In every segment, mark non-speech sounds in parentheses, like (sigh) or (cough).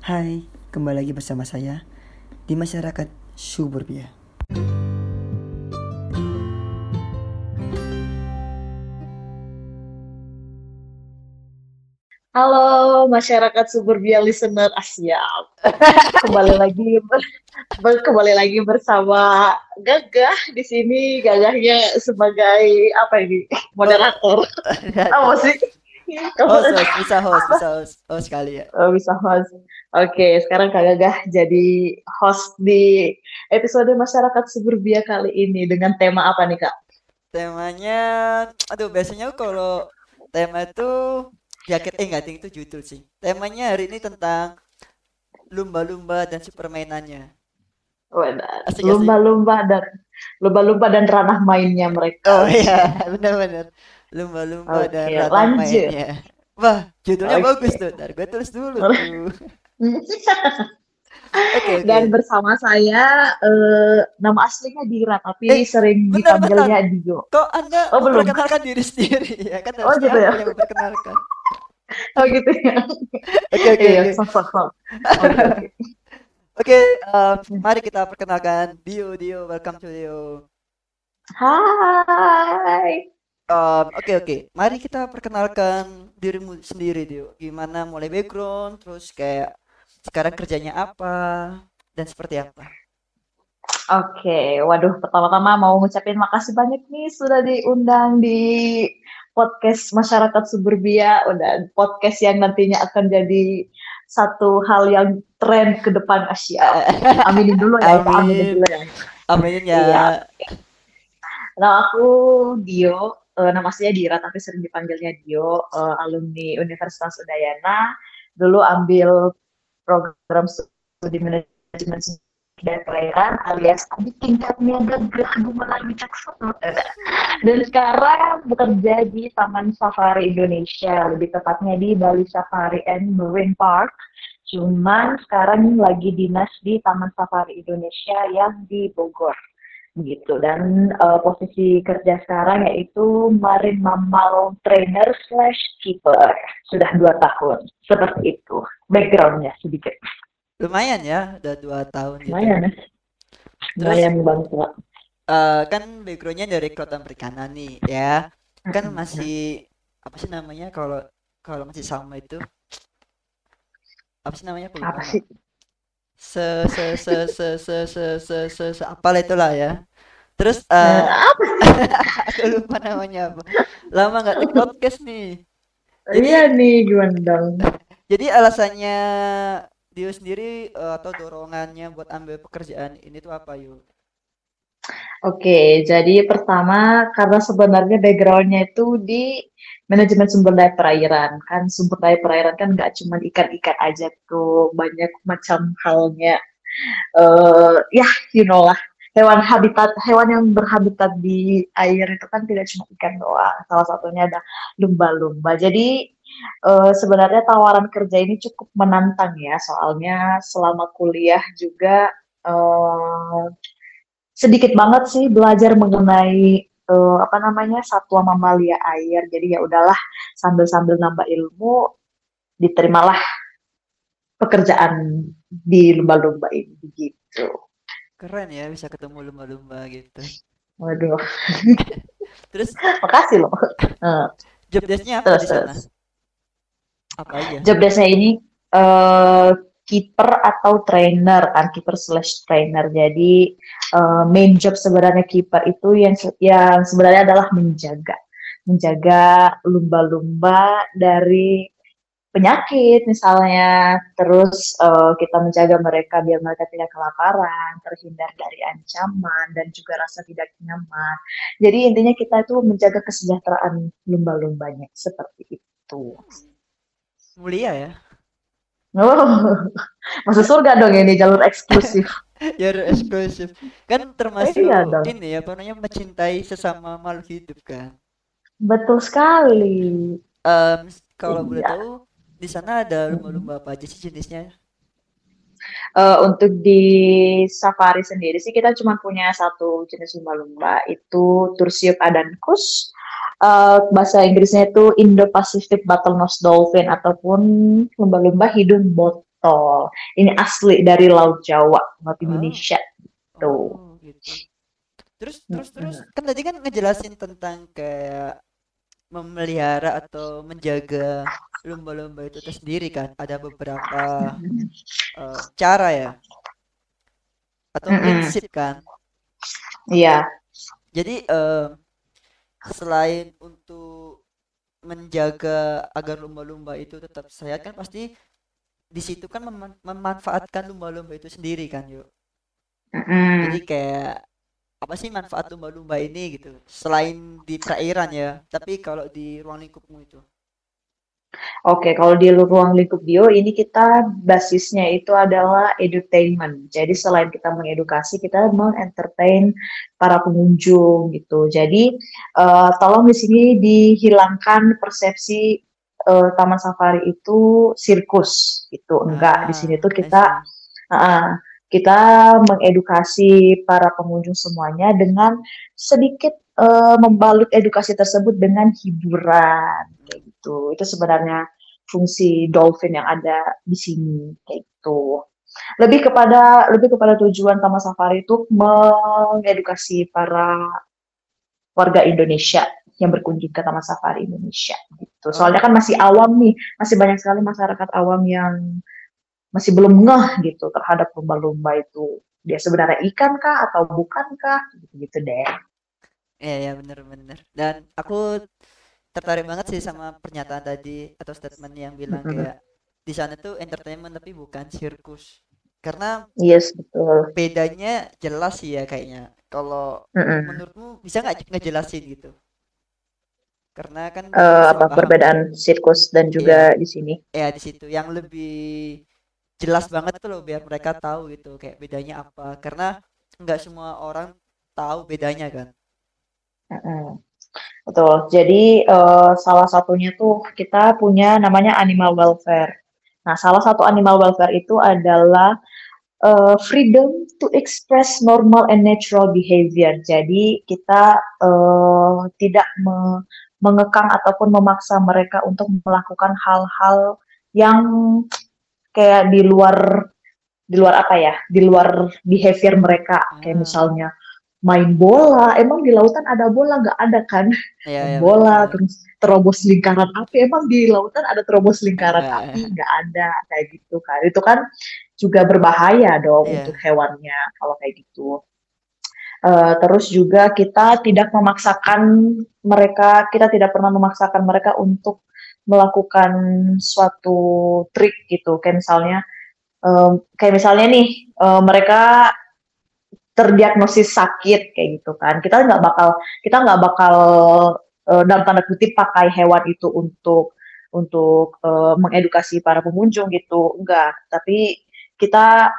Hai, kembali lagi bersama saya di masyarakat suburbia. Halo masyarakat suburbia listener Asia. (laughs) Kembali lagi ber- kembali lagi bersama Gagah di sini. Gagahnya sebagai apa ini? Moderator. (laughs) Apa sih? host, host, bisa host, bisa host, host kali ya. Oh, bisa host. Oke, sekarang Kak Gagah jadi host di episode masyarakat suburbia kali ini dengan tema apa nih Kak? Temanya, aduh biasanya kalau tema itu jaket eh enggak itu judul sih. Temanya hari ini tentang lumba-lumba dan si permainannya. Wadah, Asik, asik. lumba-lumba dan lumba-lumba dan ranah mainnya mereka. Oh iya, benar-benar. Lumba-lumba dan Oke, rata lanjut. mainnya. Wah, judulnya Oke. bagus tuh. Ntar gue tulis dulu tuh. (laughs) (laughs) Oke, oke. Dan bersama saya eh, nama aslinya Dira tapi Eh, sering bentar, dipanggilnya Dio. Kok Anda Oh, belum. memperkenalkan diri sendiri ya? Kan Oh, gitu ya? yang memperkenalkan. (laughs) Oh gitu ya. Oke, oke, Iya, oke. (laughs) Oke, oke. Oke, eh, mari kita perkenalkan Dio, Dio, welcome to Dio. Hai. Um, Oke, oke, mari kita perkenalkan dirimu sendiri, Dio. Gimana mulai background, terus kayak sekarang kerjanya apa, dan seperti apa? Oke, waduh pertama-tama mau ngucapin makasih banyak nih sudah diundang di podcast masyarakat suburbia, udah podcast yang nantinya akan jadi satu hal yang tren ke depan Asia. Aminin dulu ya, Pak, aminin Amin. dulu ya. Amin ya. Iya. Nah, aku Dio, eh, nama saya Dira tapi sering dipanggilnya Dio, eh, alumni Universitas Udayana. Dulu ambil program studi manajemen dan perairan alias adik tingkatnya gagah gumelar bijaksana. Dan sekarang bekerja di Taman Safari Indonesia, lebih tepatnya di Bali Safari and Marine Park. Cuman sekarang lagi dinas di Taman Safari Indonesia yang di Bogor gitu. Dan eh, posisi kerja sekarang yaitu marine mammal trainer slash keeper. Sudah dua tahun. Seperti itu. Backgroundnya sedikit. Lumayan ya, udah dua tahun gitu. lumayan ya. Lumayan banget. Eh, kan backgroundnya dari kelautan perikanan nih, ya. Kan masih apa sih namanya kalau kalau masih sama itu? Apa sih namanya? Apa sih se se se se se se se se, se apalah itulah ya. Terus Eh, (laughs) eh apa? (laughs) aku lupa namanya apa. Lama nggak take podcast nih. Jadi- iya nih gimana dong jadi alasannya Dio sendiri eh, atau dorongannya buat ambil pekerjaan ini tuh apa yuk Oke, jadi pertama karena sebenarnya backgroundnya itu di manajemen sumber daya perairan. Kan sumber daya perairan kan nggak cuma ikan-ikan aja tuh banyak macam halnya. Eh ya you know lah. Hewan habitat hewan yang berhabitat di air itu kan tidak cuma ikan doang. Salah satunya ada lumba-lumba. Jadi eh, sebenarnya tawaran kerja ini cukup menantang ya. Soalnya selama kuliah juga eh, sedikit banget sih belajar mengenai eh, apa namanya satwa mamalia air. Jadi ya udahlah sambil-sambil nambah ilmu diterimalah pekerjaan di lumba-lumba ini gitu. keren ya bisa ketemu lumba-lumba gitu Waduh, (laughs) terus makasih loh. Eh, job desk-nya apa Terus, di sana terus. apa aja Job desk-nya ini eh keeper atau trainer kan keeper slash trainer. Jadi eh, main job sebenarnya keeper itu yang yang sebenarnya adalah menjaga menjaga lumba-lumba dari penyakit misalnya. Terus eh, kita menjaga mereka biar mereka tidak kelaparan, terhindar dari ancaman dan juga rasa tidak nyaman. Jadi intinya kita itu menjaga kesejahteraan lumba-lumbanya seperti itu. mulia ya Oh, (laughs) masuk surga dong ini jalur eksklusif. (laughs) ya eksklusif kan termasuk Iya dong. ini ya apa namanya mencintai sesama makhluk hidup kan Betul sekali. Em, kalau boleh Iya. tahu di sana ada lumba-lumba apa aja sih jenisnya Eh, untuk di safari sendiri sih kita cuma punya satu jenis lumba-lumba itu Tursiop adankus. Eh, bahasa Inggrisnya itu Indo-Pacific Bottlenose Dolphin ataupun lumba-lumba hidung bot Betul. Ini asli dari Laut Jawa, Laut Oh, Indonesia. Tuh. oh gitu. Terus terus terus Mm-mm. kan tadi kan ngejelasin tentang kayak memelihara atau menjaga lumba-lumba itu tersendiri kan. Ada beberapa eh, cara ya atau prinsip kan. Iya. Jadi eh, selain untuk menjaga agar lumba-lumba itu tetap sehat kan pasti di situ kan meman- memanfaatkan lumba-lumba itu sendiri kan yuk. Jadi kayak apa sih manfaat lumba-lumba ini gitu? Selain di perairan ya tapi kalau di ruang lingkupmu itu Oke, kalau di ruang lingkup bio ini kita basisnya itu adalah edutainment. Jadi selain kita mengedukasi, kita mengentertain para pengunjung gitu. Jadi eh, tolong di sini dihilangkan persepsi eh, Taman Safari itu sirkus gitu. Enggak, di sini ah tuh I kita ah, kita mengedukasi para pengunjung semuanya dengan sedikit eh, membalut edukasi tersebut dengan hiburan gitu. Itu sebenarnya fungsi dolphin yang ada di sini kayak gitu. Lebih kepada lebih kepada tujuan Taman Safari itu mengedukasi para warga Indonesia yang berkunjung ke Taman Safari Indonesia gitu. Soalnya kan oh masih awam nih, masih banyak sekali masyarakat awam yang masih belum ngeh gitu terhadap lumba-lumba itu. Dia sebenarnya ikan kah atau bukan kah? Gitu-gitu deh. ya ya bener-bener dan aku tertarik banget sih sama pernyataan tadi atau statement yang bilang kayak di sana tuh entertainment tapi bukan sirkus. Karena Yes, betul. bedanya jelas sih ya kayaknya. Kalau Mm-mm. menurutmu bisa nggak ngejelasin gitu? Karena kan aku apa paham. perbedaan sirkus dan iya. juga di sini? ya di situ. Yang lebih jelas banget tuh loh biar mereka tahu gitu kayak bedanya apa. Karena nggak semua orang tahu bedanya kan. Mm-mm. Betul. Jadi eh, salah satunya tuh kita punya namanya animal welfare. Nah, salah satu animal welfare itu adalah eh, freedom to express normal and natural behavior. Jadi kita eh, tidak me- mengekang ataupun memaksa mereka untuk melakukan hal-hal yang kayak di luar di luar apa ya? Di luar behavior mereka. Kayak ah misalnya main bola. Emang di lautan ada bola? Nggak ada kan? ya ya bola, benar-benar terus terobos lingkaran api. Emang di lautan ada terobos lingkaran enggak api? Nggak ada. Kayak gitu kan. Itu kan juga berbahaya dong untuk ya hewannya kalau kayak gitu. Eh, terus juga kita tidak memaksakan mereka, kita tidak pernah memaksakan mereka untuk melakukan suatu trik gitu. Kayak misalnya, em, kayak misalnya nih, eh, mereka terdiagnosis sakit kayak gitu kan. Kita nggak bakal, kita nggak bakal eh, dalam tanda kutip pakai hewan itu untuk untuk eh, mengedukasi para pengunjung gitu. Enggak, tapi kita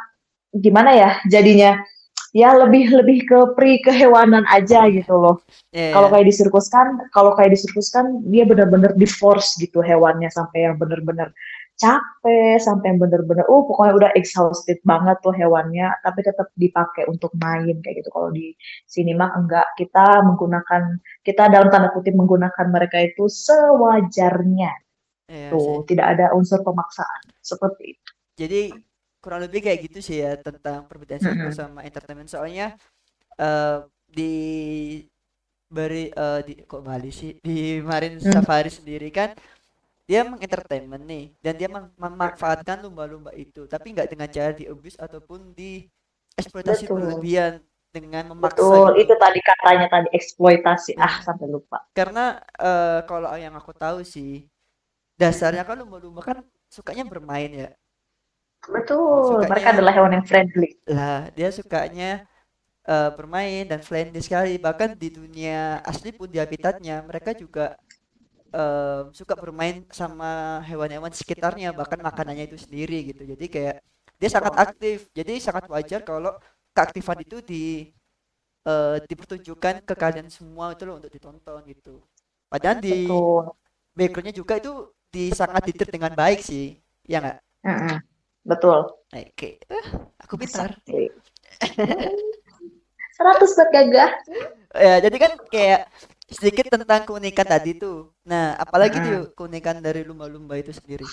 gimana ya jadinya ya lebih lebih ke pri kehewanan aja gitu loh. ya Kalau ya kayak di sirkus kan, kalau kayak di sirkus kan dia benar-benar di force gitu hewannya sampai yang benar-benar capek, sampai yang benar-benar oh pokoknya udah exhausted banget tuh hewannya, tapi tetap dipakai untuk main kayak gitu. Kalau di sini mah enggak, kita menggunakan kita dalam tanda kutip menggunakan mereka itu sewajarnya. ya Tuh, tidak ada unsur pemaksaan seperti itu. jadi kurang lebih kayak gitu sih ya tentang perbedaan sirkus Mm-mm. sama entertainment soalnya eh di beri eh, di kok Bali sih di Marin Mm, Safari sendiri kan dia mengentertainment nih dan dia mem- memanfaatkan lumba-lumba itu tapi nggak dengan cara di abuse ataupun di eksploitasi Betul. berlebihan dengan memaksa Betul, itu gitu tadi katanya tadi eksploitasi. Ah, Nah, sampai lupa. karena eh, kalau yang aku tahu sih dasarnya kan lumba-lumba kan sukanya bermain ya Betul, mereka sukanya adalah hewan yang friendly. lah dia sukanya eh, bermain dan friendly sekali bahkan di dunia asli pun di habitatnya mereka juga eh, suka bermain sama hewan-hewan sekitarnya bahkan makanannya itu sendiri gitu jadi kayak dia sangat aktif jadi sangat wajar kalau keaktifan itu di eh, dipertunjukkan ke kalian semua itu loh untuk ditonton gitu padahal di backgroundnya juga itu di sangat ditir dengan baik sih ya nggak. Betul. oke Eh, aku pintar (laughs) Sakti. 100 buat gagah. ya jadi kan kayak sedikit tentang keunikan tadi tuh nah apalagi Mm-mm. tuh keunikan dari lumba-lumba itu sendiri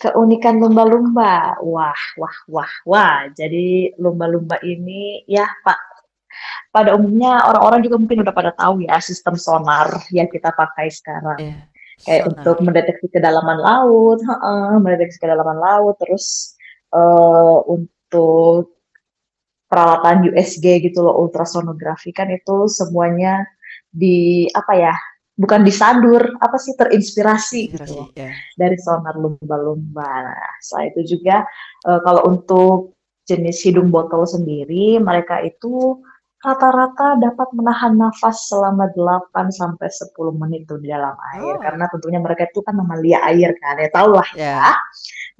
Keunikan lumba-lumba. Wah, wah, wah, wah. Jadi lumba-lumba ini ya Pak, pada umumnya orang-orang juga mungkin udah pada tahu ya sistem sonar yang kita pakai sekarang. Iya, Kayak sonar. untuk mendeteksi kedalaman laut, heeh, mendeteksi kedalaman laut, terus eh, untuk peralatan USG gitu loh, ultrasonografi kan itu semuanya di apa ya? Bukan disandur, apa sih terinspirasi gitu ya. dari sonar lumba-lumba. Nah, selain itu juga eh, kalau untuk jenis hidung botol sendiri, mereka itu rata-rata dapat menahan nafas selama 8 sampai 10 menit tuh di dalam air. Oh, Karena tentunya mereka itu kan mamalia air kan, ya tau lah ya. ya.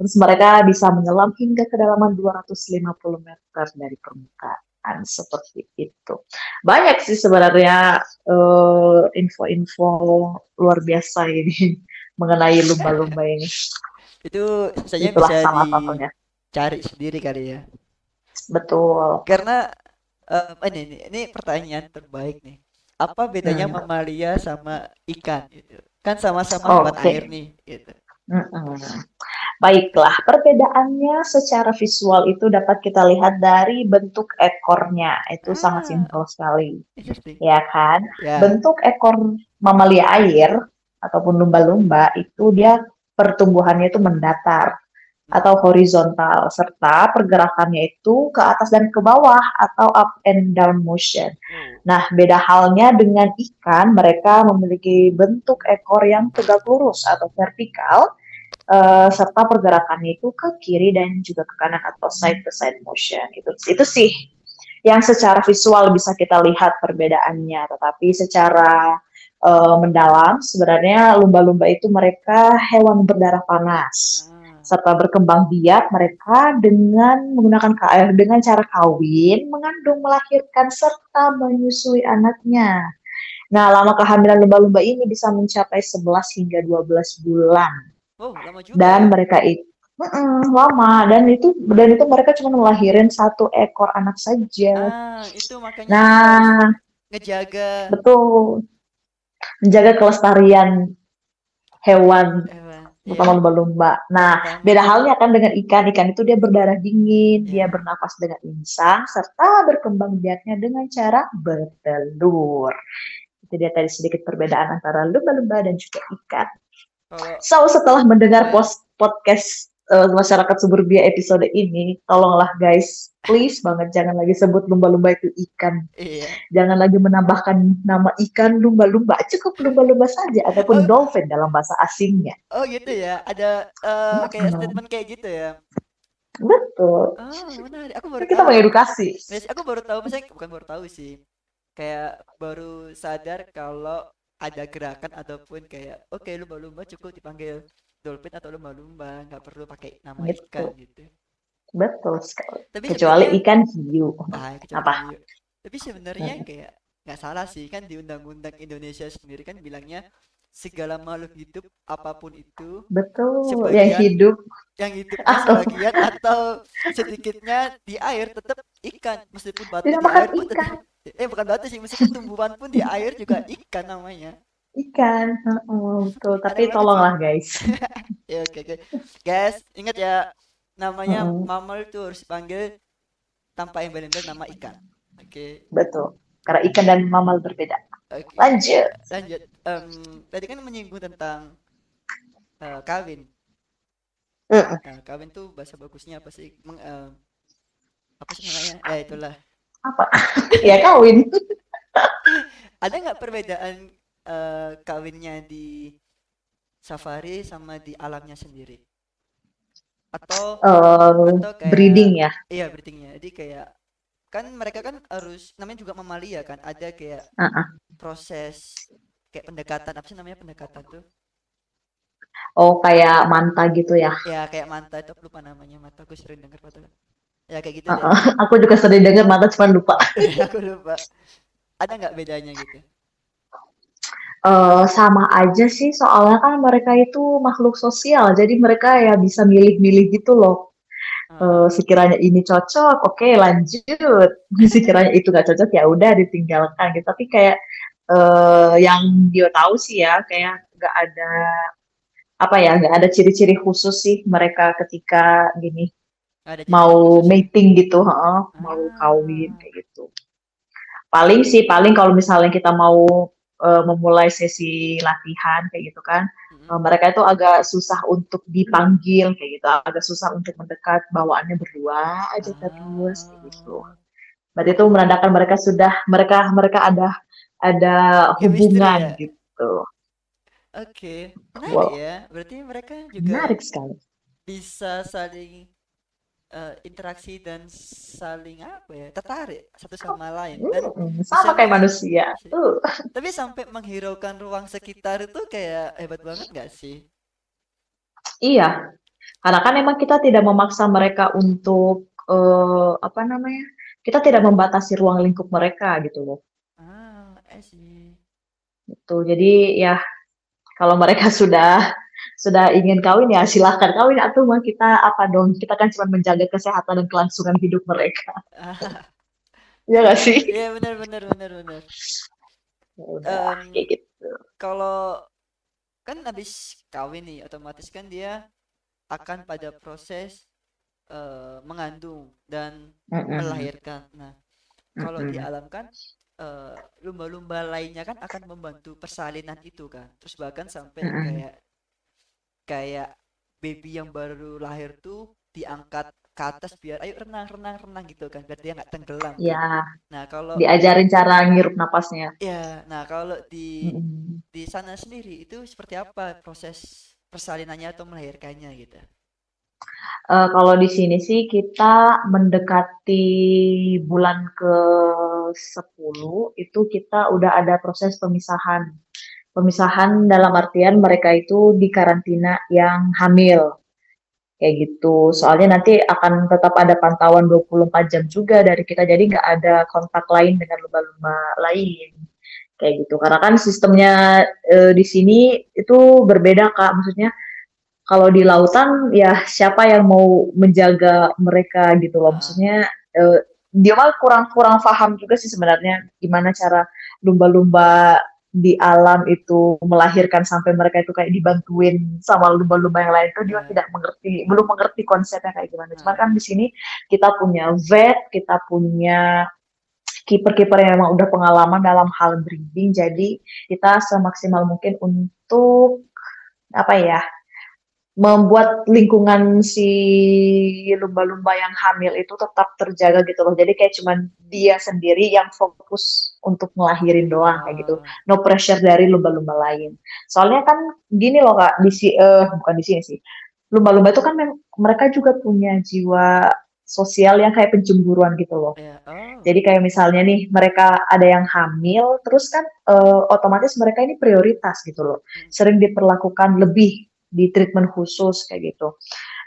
Terus mereka bisa menyelam hingga kedalaman 250 meter dari permukaan seperti itu. Banyak sih sebenarnya eh, info-info luar biasa ini (laughs) mengenai lumba-lumba ini. Itu saja Itulah bisa salah satunya. dicari sendiri kali ya. Betul. Karena eh, ini, ini ini pertanyaan terbaik nih. Apa bedanya Hmm. mamalia sama ikan gitu? Kan sama-sama hewan Oke. air nih gitu. Mm-mm. Baiklah, perbedaannya secara visual itu dapat kita lihat dari bentuk ekornya. Itu sangat Ah, simpel sekali, ya kan? Ya. Bentuk ekor mamalia air ataupun lumba-lumba itu dia pertumbuhannya itu mendatar atau horizontal serta pergerakannya itu ke atas dan ke bawah atau up and down motion. Oh. Nah, beda halnya dengan ikan, mereka memiliki bentuk ekor yang tegak lurus atau vertikal eh, serta pergerakannya itu ke kiri dan juga ke kanan atau side to side motion. Itu itu sih yang secara visual bisa kita lihat perbedaannya, tetapi secara eh, mendalam sebenarnya lumba-lumba itu mereka hewan berdarah panas Ah. serta berkembang biak mereka dengan menggunakan ka- eh, dengan cara kawin, mengandung, melahirkan serta menyusui anaknya. Nah, lama kehamilan lumba-lumba ini bisa mencapai 11 hingga 12 bulan Oh, lama juga dan ya. mereka itu Mm-mm, lama dan itu dan itu mereka cuma melahirin satu ekor anak saja. Ah, itu makanya Nah, ngejaga betul menjaga kelestarian hewan hewan. terutama Iya, lumba-lumba. Nah, beda halnya kan dengan ikan. Ikan itu dia berdarah dingin, dia ya. bernafas dengan insang, serta berkembang biaknya dengan cara bertelur. Itu dia tadi sedikit perbedaan antara lumba-lumba dan juga ikan. So, setelah mendengar post podcast eh, masyarakat suburbia episode ini, tolonglah guys, please banget jangan lagi sebut lumba-lumba itu ikan. iya. Jangan lagi menambahkan nama ikan lumba-lumba, cukup lumba-lumba saja Oh, ataupun dolphin dalam bahasa asingnya. oh gitu ya. Ada eh, kayak statement kayak gitu ya. Betul. Oh, menarik. Aku baru Kita tahu. mengedukasi. Aku baru tahu, maksudnya bukan baru tahu sih. Kayak baru sadar kalau ada gerakan ataupun kayak oke lumba-lumba cukup dipanggil dolphin atau lumba-lumba, nggak perlu pakai nama ikan Betul. gitu. Betul sekali. Tapi Kecuali ikan hiu. ah kecuali Apa? hiu. Tapi sebenarnya kayak nggak salah sih kan di undang-undang Indonesia sendiri kan bilangnya segala makhluk hidup apa pun itu Betul. Yang sebagian hidup yang hidupnya atau sebagian atau sedikitnya di air tetap ikan meskipun batu tidak di makan air pun tetap ikan. Eh bukan batu sih meskipun tumbuhan pun di air juga ikan namanya Ikan. Heeh, betul. Tapi tolonglah guys. (laughs) ya oke oke guys ingat ya namanya Heeh, mammal itu harus dipanggil tanpa embel-embel nama ikan oke Betul. Karena ikan dan mamal berbeda. oke Lanjut. lanjut Em, tadi kan menyinggung tentang eh, kawin Heeh. nah, kawin tuh bahasa bagusnya apa sih Meng, em, apa sih namanya ya itulah Apa? (laughs) ya kawin. ada nggak perbedaan eh, kawinnya di safari sama di alamnya sendiri atau Eh, atau kayak breeding ya. iya breedingnya jadi kayak kan mereka kan harus namanya juga mamalia kan ada kayak Heeh. proses kayak pendekatan apa sih namanya pendekatan tuh Oh, kayak manta gitu ya. ya kayak manta itu lupa namanya mata aku sering dengar kata ya kayak gitu deh Heeh. (laughs) Aku juga sering dengar manta cuma lupa. (laughs) aku lupa ada nggak bedanya gitu Eh, sama aja sih, soalnya kan mereka itu makhluk sosial, jadi mereka ya bisa milih-milih gitu loh. Eh, sekiranya ini cocok, oke lanjut. (laughs) Sekiranya itu nggak cocok ya udah ditinggalkan gitu. Tapi kayak eh, yang dia tahu sih ya, kayak nggak ada apa ya nggak ada ciri-ciri khusus sih mereka ketika gini Ada mau khusus ya? mating gitu, heeh, mau kawin Ah, kayak gitu. Paling sih paling kalau misalnya kita mau eh, memulai sesi latihan kayak gitu kan, eh, mereka itu agak susah untuk dipanggil kayak gitu, agak susah untuk mendekat, bawaannya berdua aja terus kayak gitu. Ah, Berarti itu menandakan mereka sudah mereka mereka ada ada hubungan ya. gitu. Oke, menarik Wow, ya. Berarti mereka juga menarik sekali. bisa saling eh, interaksi dan saling apa ya, tertarik satu sama lain dan Mm, bisa sama kayak meng manusia. Tuh. Tapi sampai menghiraukan ruang sekitar itu kayak hebat banget gak sih? Iya, karena kan emang kita tidak memaksa mereka untuk eh, apa namanya? Kita tidak membatasi ruang lingkup mereka gitu loh. Ah, I see. Gitu. Jadi ya kalau mereka (laughs) sudah sudah ingin kawin ya silahkan kawin atau mah kita apa dong? Kita kan cuma menjaga kesehatan dan kelangsungan hidup mereka. (laughs) Ya nggak sih? iya benar benar benar benar. Udah kayak gitu. kalau kan habis kawin nih, otomatis kan dia akan pada proses eh, mengandung dan Mm-mm, melahirkan. Nah, kalau di mm-mm. alam kan eh, lumba-lumba lainnya kan akan membantu persalinan itu kan. Terus bahkan sampai kayak kayak baby yang baru lahir tuh diangkat ke atas biar ayo renang renang renang gitu kan biar dia nggak tenggelam tuh. Ya, Nah, kalau diajarin cara ngirup napasnya. ya, nah kalau di Mm-mm. di sana sendiri itu seperti apa proses persalinannya atau melahirkannya gitu. Eh, kalau di sini sih kita mendekati bulan ke 10 itu kita udah ada proses pemisahan. Pemisahan dalam artian mereka itu di karantina yang hamil. Kayak gitu. Soalnya nanti akan tetap ada pantauan 24 jam juga dari kita. Jadi nggak ada kontak lain dengan lumba-lumba lain. Kayak gitu. Karena kan sistemnya eh, di sini itu berbeda, Kak. Maksudnya kalau di lautan ya siapa yang mau menjaga mereka gitu loh. Maksudnya eh, dia mah kurang-kurang paham juga sih sebenarnya gimana cara lumba-lumba di alam itu melahirkan sampai mereka itu kayak dibantuin sama lumba-lumba yang lain. Itu dia ya, tidak mengerti, belum mengerti konsepnya kayak gimana. Cuman ah, kan di sini kita punya vet, kita punya kiper-kiper yang memang udah pengalaman dalam hal breeding, jadi kita semaksimal mungkin untuk apa ya membuat lingkungan si lumba-lumba yang hamil itu tetap terjaga gitu loh. Jadi kayak cuman dia sendiri yang fokus untuk ngelahirin doang kayak gitu. oh, No pressure dari lumba-lumba lain. Soalnya kan gini loh Kak, di si eh bukan di sini sih. Lumba-lumba itu kan mereka juga punya jiwa sosial yang kayak pencemburuan gitu loh. ya, oh, Jadi kayak misalnya nih mereka ada yang hamil, terus kan eh, otomatis mereka ini prioritas gitu loh. mm, Sering diperlakukan lebih di treatment khusus kayak gitu.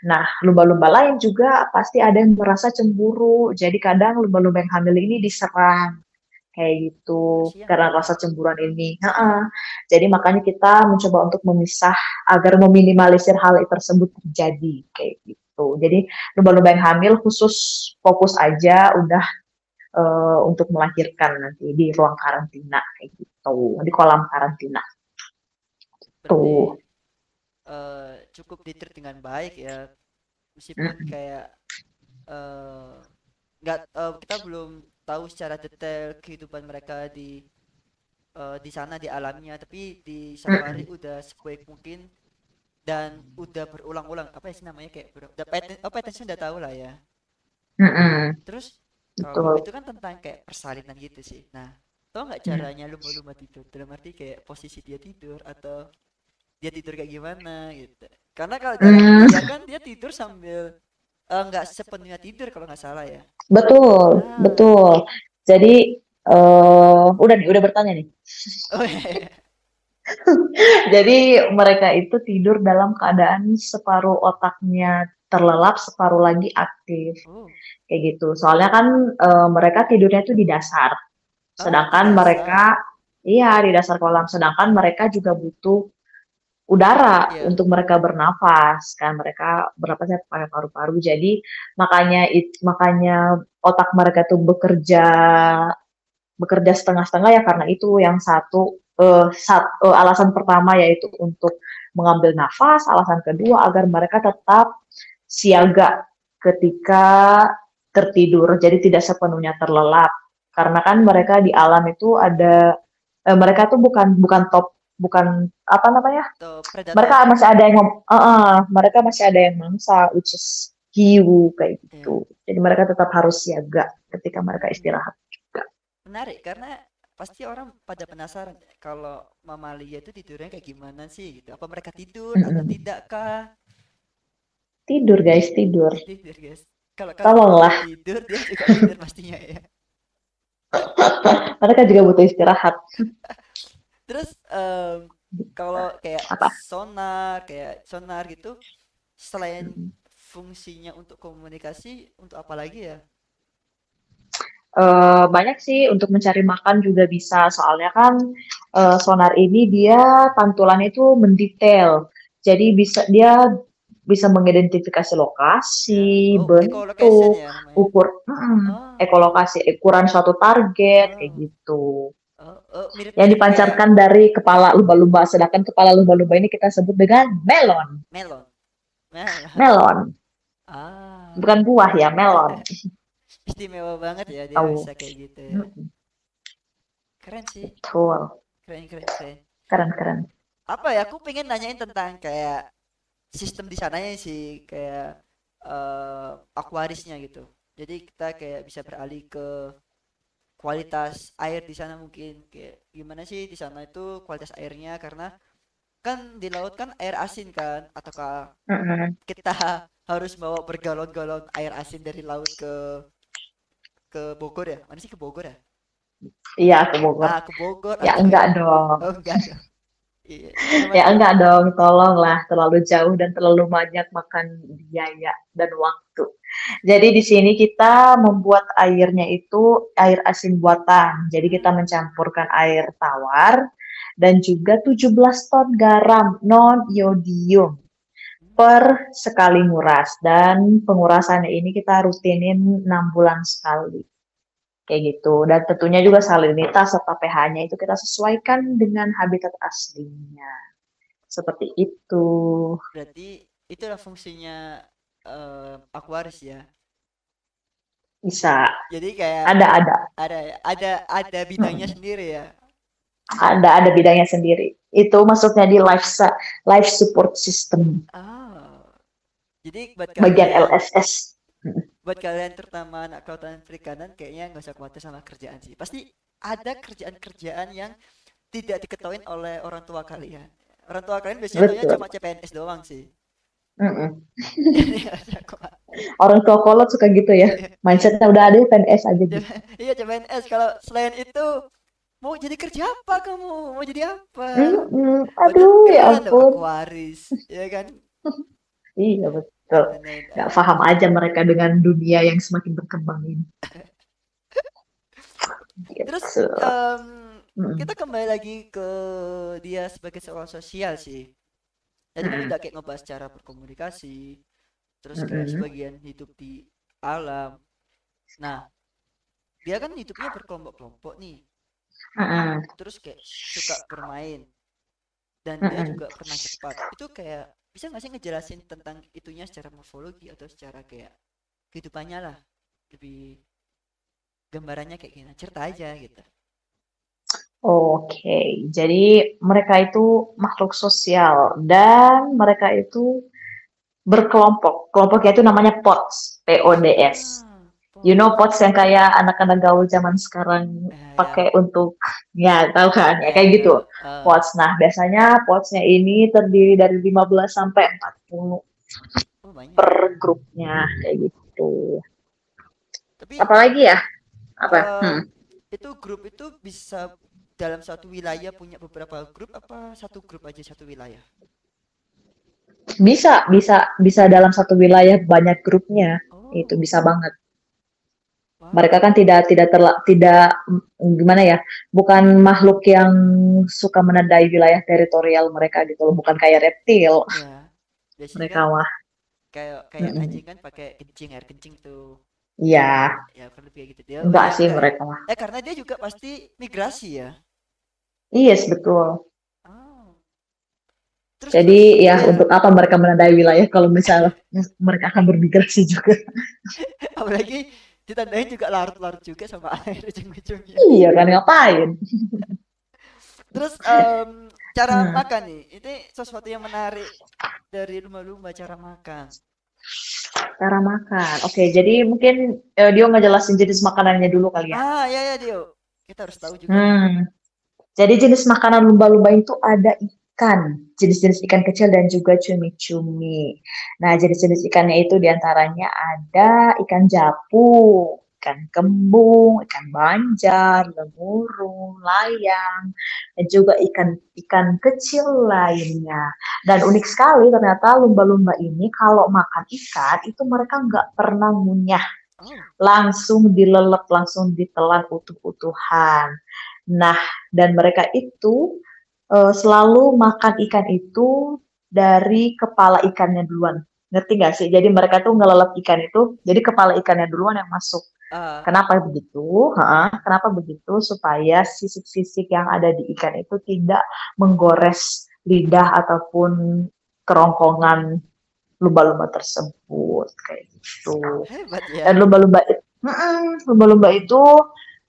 Nah, lumba-lumba lain juga pasti ada yang merasa cemburu. Jadi kadang lumba-lumba yang hamil ini diserang kayak gitu kasihan karena rasa cemburuan ini. Heeh. Jadi makanya kita mencoba untuk memisah agar meminimalisir hal tersebut terjadi kayak gitu. Jadi lumba-lumba yang hamil khusus fokus aja udah eh, untuk melahirkan nanti di ruang karantina kayak gitu, di kolam karantina Berarti tuh. Eh, cukup ditreat dengan baik ya, meskipun (laughs) kayak eh, nggak eh, kita belum tahu secara detail kehidupan mereka di eh, di sana di alamnya, tapi di safari (laughs) udah sebaik mungkin dan udah berulang-ulang apa ya sih namanya kayak ber- udah pattern oh pattern udah tahu lah ya. Terus kalau itu kan tentang kayak persalinan gitu sih. Nah, tau nggak Mm. caranya lumba-lumba tidur? Dalam arti kayak posisi dia tidur atau dia tidur kayak gimana gitu. Karena kalau di alam Mm, liar kan dia tidur sambil eh, nggak sepenuhnya tidur kalau nggak salah ya. betul, Ah, betul. Jadi eh udah nih, udah bertanya nih. oh iya. (laughs) Jadi mereka itu tidur dalam keadaan separuh otaknya terlelap, separuh lagi aktif. Oh, Kayak gitu. Soalnya kan eh, mereka tidurnya itu di dasar. di Sedangkan dasar. mereka iya di dasar kolam. Sedangkan mereka juga butuh udara Iya. untuk mereka bernafas kan mereka bernafasnya pakai paru-paru jadi makanya it, makanya otak mereka tuh bekerja bekerja setengah-setengah ya karena itu yang satu eh, sat- eh, alasan pertama yaitu untuk mengambil nafas, alasan kedua agar mereka tetap siaga ketika tertidur, jadi tidak sepenuhnya terlelap. Karena kan mereka di alam itu ada eh, mereka tuh bukan bukan top bukan apa namanya? atau Mereka masih ada yang eh, eh, mereka masih ada yang mangsa which is hiu kayak gitu. Jadi mereka tetap harus siaga ketika mereka istirahat juga. menarik karena pasti orang pada penasaran kalau mamalia itu tidurnya kayak gimana sih gitu apa mereka tidur atau Mm-mm. tidak kah Tidur guys, tidur. tidur guys kalau kalau Tolonglah. tidur dia juga tidur pastinya ya (laughs) Mereka juga butuh istirahat. (laughs) terus em, kalau kayak Apa? sonar kayak sonar gitu selain fungsinya untuk komunikasi untuk apa lagi ya? Eh, banyak sih untuk mencari makan juga bisa. Soalnya kan eh, sonar ini dia pantulannya itu mendetail. Jadi bisa dia bisa mengidentifikasi ya. Lokasi, oh echolocation bentuk, ya namanya. ukur, mm, oh ekolokasi, ukuran suatu target kayak oh oh, oh Yang kayak dipancarkan dari kepala lumba-lumba, sedangkan kepala lumba-lumba ini kita sebut dengan melon. melon. Melon. Melon, ah. Bukan buah ya, melon. (laughs) istimewa banget ya dia Tahu. bisa kayak gitu ya. Keren sih. Betul, keren keren keren. Keren-keren. apa ya aku pengen nanyain tentang kayak sistem di sananya sih kayak eh aquarisnya gitu. Jadi kita kayak bisa beralih ke kualitas air di sana mungkin kayak gimana sih di sana itu kualitas airnya? Karena kan di laut kan air asin kan? Ataukah kita harus bawa bergalon-galon air asin dari laut ke ke Bogor ya? Mana sih ke Bogor ya? Iya, ke Bogor. ah ke Bogor. Ya atau enggak dong. oh enggak dong. Ya namanya enggak dong, tolonglah terlalu jauh dan terlalu banyak makan biaya dan waktu. Jadi di sini kita membuat airnya itu air asin buatan. Jadi kita hmm. mencampurkan air tawar dan juga 17 ton garam non iodium per sekali nguras dan pengurasannya ini kita rutinin 6 bulan sekali. Kayak gitu. Dan tentunya juga salinitas serta pH-nya itu kita sesuaikan dengan habitat aslinya. Seperti itu. Berarti itulah fungsinya eh, Aquarius ya. Bisa. Jadi kayak Ada ada ada ada ada bidangnya sendiri ya. ada ada bidangnya sendiri. Itu maksudnya di life life support system Ah. Jadi buat bagian LSS. Buat kalian terutama anak kelautan perikanan kayaknya nggak usah khawatir sama kerjaan sih. Pasti ada kerjaan-kerjaan yang tidak diketahui oleh orang tua kalian. Orang tua kalian biasanya Betul. cuma CPNS doang sih. Usah khawatir. (laughs) Orang tua kolot suka gitu ya. Mindsetnya udah ada PNS aja gitu. Iya CPNS kalau selain itu mau jadi kerja apa kamu? Mau jadi apa? Mm-mm. Padahal Aduh ya ampun. Aquarius, ya kan? (laughs) Iya betul. Nah, Nggak paham aja mereka dengan dunia yang semakin berkembang ini. Terus Gitu. em, Mm-mm. kita kembali lagi ke dia sebagai seorang sosial sih. Tadi Mm-mm. udah kayak ngebahas cara berkomunikasi, terus kayak sebagian hidup di alam. Nah, dia kan hidupnya berkelompok-kelompok nih, terus kayak suka bermain, dan dia juga pernah cepat. Itu kayak bisa nggak sih ngejelasin tentang itunya secara morfologi atau secara kayak kehidupannya lah, lebih gambarannya kayak gimana? Cerita aja gitu. Oke, jadi mereka itu makhluk sosial dan mereka itu berkelompok. Kelompoknya itu namanya PODS, P-O-D-S. You know. PODS yang kayak anak-anak gaul zaman sekarang Eh, ya, pakai untuk ya tahu kan ya ya, kayak gitu. eh, PODS. Nah, biasanya PODS-nya ini terdiri dari 15 sampai 40 oh banyak. per grupnya kayak gitu. Tapi Apalagi ya? Apa? eh, Hmm. itu grup itu bisa dalam satu wilayah punya beberapa grup apa satu grup aja satu wilayah? Bisa, bisa, bisa dalam satu wilayah banyak grupnya. Itu Oh, bisa banget. Mereka kan tidak tidak terla, tidak mm, gimana ya? Bukan makhluk yang suka menandai wilayah teritorial mereka gitu loh, bukan kayak reptil. Ya, biasanya Mereka kan mah. kayak kayak Mm-mm. anjing kan pakai kencing air kencing tuh. Iya, Ya kan lebih kayak gitu dia. Enggak ya sih ya? mereka mah. Eh karena dia juga pasti migrasi ya. Yes, betul. Oh. terus Jadi terus ya iya untuk apa mereka menandai wilayah kalau misalnya mereka akan bermigrasi juga. (laughs) apalagi ditandain juga larut-larut juga sama (laughs) air ujung-ujungnya Iya kan ngapain? (laughs) terus em, cara Hmm. makan nih ini sesuatu yang menarik dari lumba-lumba cara makan Cara makan. Oke, jadi mungkin eh, Dio ngejelasin jenis makanannya dulu kali ya. ah ya ya Dio kita harus tahu juga Hmm. Jadi jenis makanan lumba-lumba itu ada ikan, jenis-jenis ikan kecil dan juga cumi-cumi. Nah, jenis-jenis ikannya itu di antaranya ada ikan japu, ikan kembung, ikan banjar, lemuru, layang, dan juga ikan-ikan kecil lainnya. Dan unik sekali ternyata lumba-lumba ini kalau makan ikan itu mereka nggak pernah ngunyah langsung dilelep, langsung ditelan utuh-utuhan. Nah, dan mereka itu eh, selalu makan ikan itu dari kepala ikannya duluan. Ngerti gak sih? Jadi mereka tuh ngelelep ikan itu, jadi kepala ikannya duluan yang masuk. ah Kenapa begitu? Ha, kenapa begitu? Supaya sisik-sisik yang ada di ikan itu tidak menggores lidah ataupun kerongkongan lumba-lumba tersebut kayak gitu. hebat Dan ya lumba-lumba lumba-lumba itu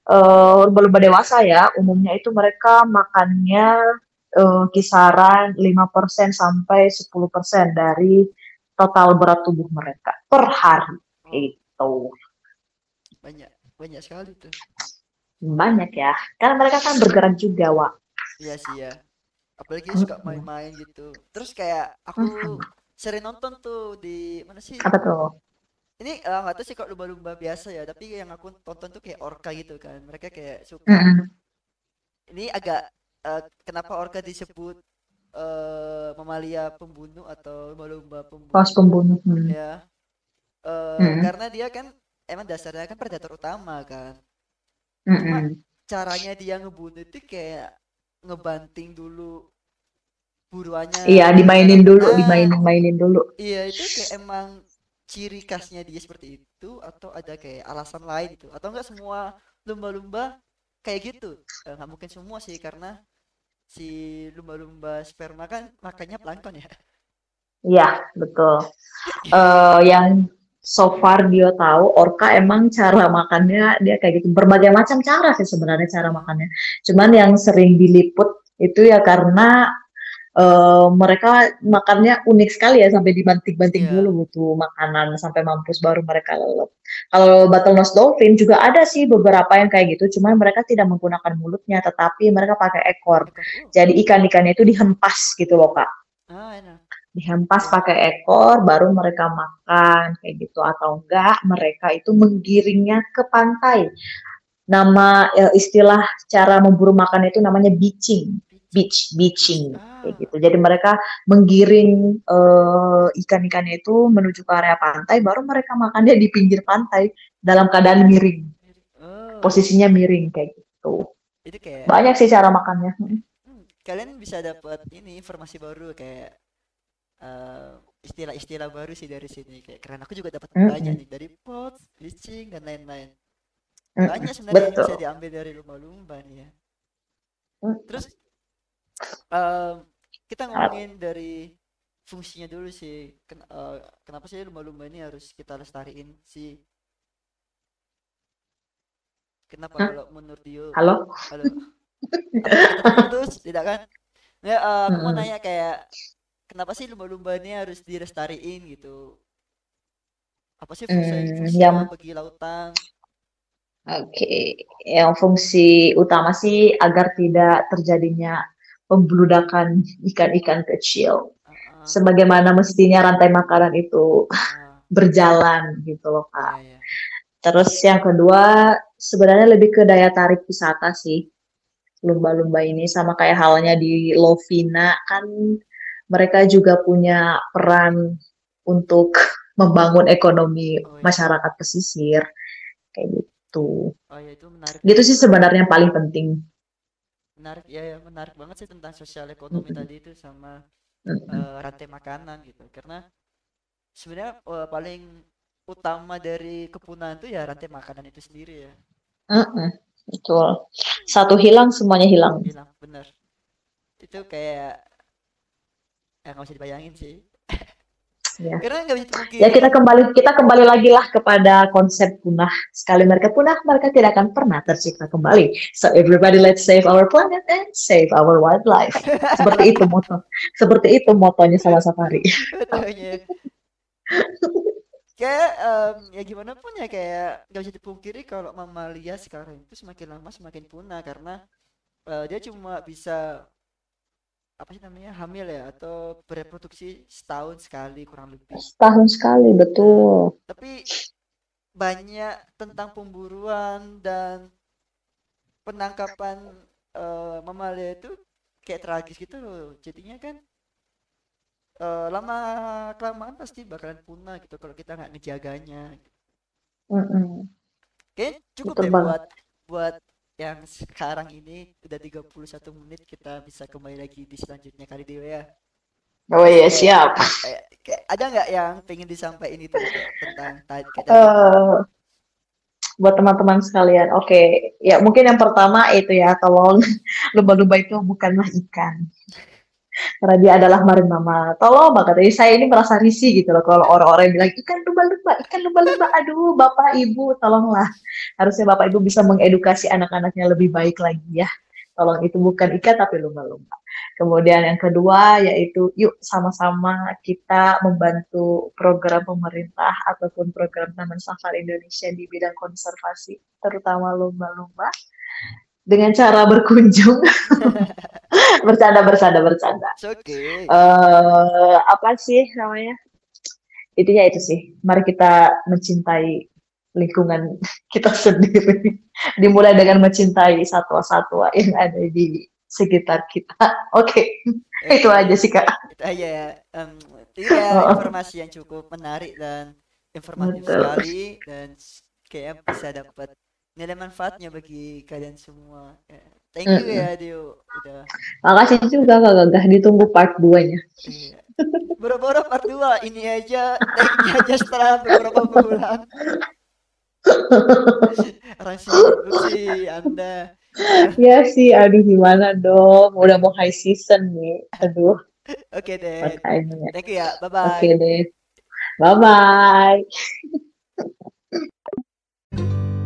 eh, lumba-lumba dewasa ya, umumnya itu mereka makannya eh, kisaran 5% sampai 10% dari total berat tubuh mereka per hari. oh Itu banyak banyak sekali tuh banyak ya. Karena mereka kan bergerak juga, Wak. iya sih ya apalagi suka main-main gitu terus kayak aku sering nonton tuh di mana sih Apa tuh? ini eh, nggak tahu sih kok lumba-lumba biasa ya tapi yang aku tonton tuh kayak orca gitu kan mereka kayak suka Mm-mm. ini agak eh, kenapa orca disebut eh, mamalia pembunuh atau lumba-lumba Paus pembunuh pembunuh. Hmm. ya Eh, Mm-mm. karena dia kan emang dasarnya kan predator utama kan cuma Mm-mm. caranya dia ngebunuh itu kayak ngebanting dulu buruannya Iya, dimainin dulu, ah dimainin-mainin dulu. iya itu kayak emang ciri khasnya dia seperti itu atau ada kayak alasan lain gitu atau enggak semua lumba-lumba kayak gitu. Eh, nggak mungkin semua sih karena si lumba-lumba sperma kan makannya plankton ya. Iya, betul. eh yang so far dia tahu orca emang cara makannya dia kayak gitu. Berbagai macam cara sih sebenarnya cara makannya. Cuman yang sering diliput itu ya karena eh, mereka makannya unik sekali ya sampai dibanting-banting iya. dulu butuh makanan sampai mampus baru mereka lelep. Kalau bottlenose dolphin juga ada sih beberapa yang kayak gitu cuman mereka tidak menggunakan mulutnya tetapi mereka pakai ekor. Jadi ikan-ikannya itu dihempas gitu loh kak. Ah enak. Dihempas pakai ekor baru mereka makan kayak gitu. Atau enggak mereka itu menggiringnya ke pantai. Nama eh, istilah cara memburu makan itu namanya beaching Beach. beach Beach. beaching kayak Ah. gitu jadi mereka menggiring eh, ikan-ikannya itu menuju ke area pantai baru mereka makannya di pinggir pantai dalam keadaan miring Oh. posisinya miring kayak gitu Itu kayak banyak sih cara makannya Mm. hmm, kalian bisa dapat ini informasi baru kayak eh, istilah-istilah baru sih dari sini kayak keren aku juga dapat banyak Mm-mm. nih dari pots, bleaching dan lain-lain. Mm-mm. Banyak sebenarnya yang bisa betul diambil dari lumba-lumba nih ya. Terus em, kita ngomongin dari fungsinya dulu sih. Ken- eh, kenapa sih lumba-lumba ini harus kita lestariin sih? Kenapa Hah? kalau menurut Dio? halo Halo. (laughs) Terputus? Tidak kan? Ya, eh, aku mau nanya kayak kenapa sih lumba-lumba ini harus dilestariin gitu? Apa sih fungsi Hmm, yang fungsinya bagi lautan? Oke, yang fungsi utama sih agar tidak terjadinya pembludakan ikan-ikan kecil. Ah, Sebagaimana mestinya rantai makanan itu ah, berjalan gitu loh, Kak. iya, iya. Terus yang kedua, sebenarnya lebih ke daya tarik wisata sih. Lumba-lumba ini sama kayak halnya di Lovina kan mereka juga punya peran untuk membangun ekonomi Oh iya. masyarakat pesisir kayak gitu. Oh ya itu menarik Gitu sih sebenarnya yang paling penting. Menarik ya, ya menarik banget sih tentang sosial ekonomi tadi itu sama eh, rantai makanan gitu. Karena sebenarnya eh, paling utama dari kepunahan itu ya rantai makanan itu sendiri ya. Mm-mm, betul. Satu hilang, semuanya hilang. Bilang bener. Itu kayak ya nggak usah dibayangin sih Ya. karena nggak bisa dipungkiri Ya kita kembali kita kembali lagi lah kepada konsep punah. Sekali mereka punah, mereka tidak akan pernah tercipta kembali. So everybody let's save our planet and save our wildlife. (laughs) Seperti itu moto. Seperti itu motonya sama Safari. Kayak em, ya gimana pun ya kayak nggak bisa dipungkiri kalau mamalia sekarang itu semakin lama semakin punah karena eh, dia cuma bisa apa sih namanya hamil ya atau bereproduksi setahun sekali kurang lebih Setahun sekali betul. tapi banyak tentang pemburuan dan penangkapan eh, mamalia itu kayak tragis gitu loh jadinya kan eh, lama kelamaan pasti bakalan punah gitu kalau kita nggak ngejaganya Mm-mm. Kayaknya cukup Betul deh banget. buat buat yang sekarang ini udah 31 menit kita bisa kembali lagi di selanjutnya kali Dewa ya. Oh iya siap. kayak ada nggak yang pengen disampaikan itu tentang tadi? Eh, buat teman-teman sekalian, oke, ya mungkin yang pertama itu ya, tolong (laughs) lumba-lumba itu bukanlah ikan. Karena dia adalah marin mama. Tolong banget, saya ini merasa risih gitu loh kalau orang-orang bilang ikan lumba-lumba, ikan lumba-lumba. Aduh, bapak ibu, tolonglah. Harusnya bapak ibu bisa mengedukasi anak-anaknya lebih baik lagi ya. Tolong itu bukan ikan tapi lumba-lumba. Kemudian yang kedua yaitu yuk sama-sama kita membantu program pemerintah ataupun program Taman Safari Indonesia di bidang konservasi, terutama lumba-lumba dengan cara berkunjung. (laughs) Bercanda bercanda bercanda. Okay. eh apa sih namanya? Intinya itu sih. Mari kita mencintai lingkungan (laughs) kita sendiri. (laughs) Dimulai dengan mencintai satwa-satwa yang ada di sekitar kita. Oke. Itu Oke, aja sih kak. Itu aja ya. Itu ya informasi yang cukup menarik dan informatif betul. sekali dan kayak bisa dapat nilai manfaatnya bagi kalian semua. Ya, Thank you ya Dio udah makasih juga kak Gagah ditunggu part 2 nya Iya. Boro-boro part 2 ini aja take aja setelah beberapa bulan. (laughs) Sih Anda. ya sih aduh gimana dong udah mau high season nih aduh Oke deh. makanya Thank you ya. Bye oke bye. deh bye bye (laughs)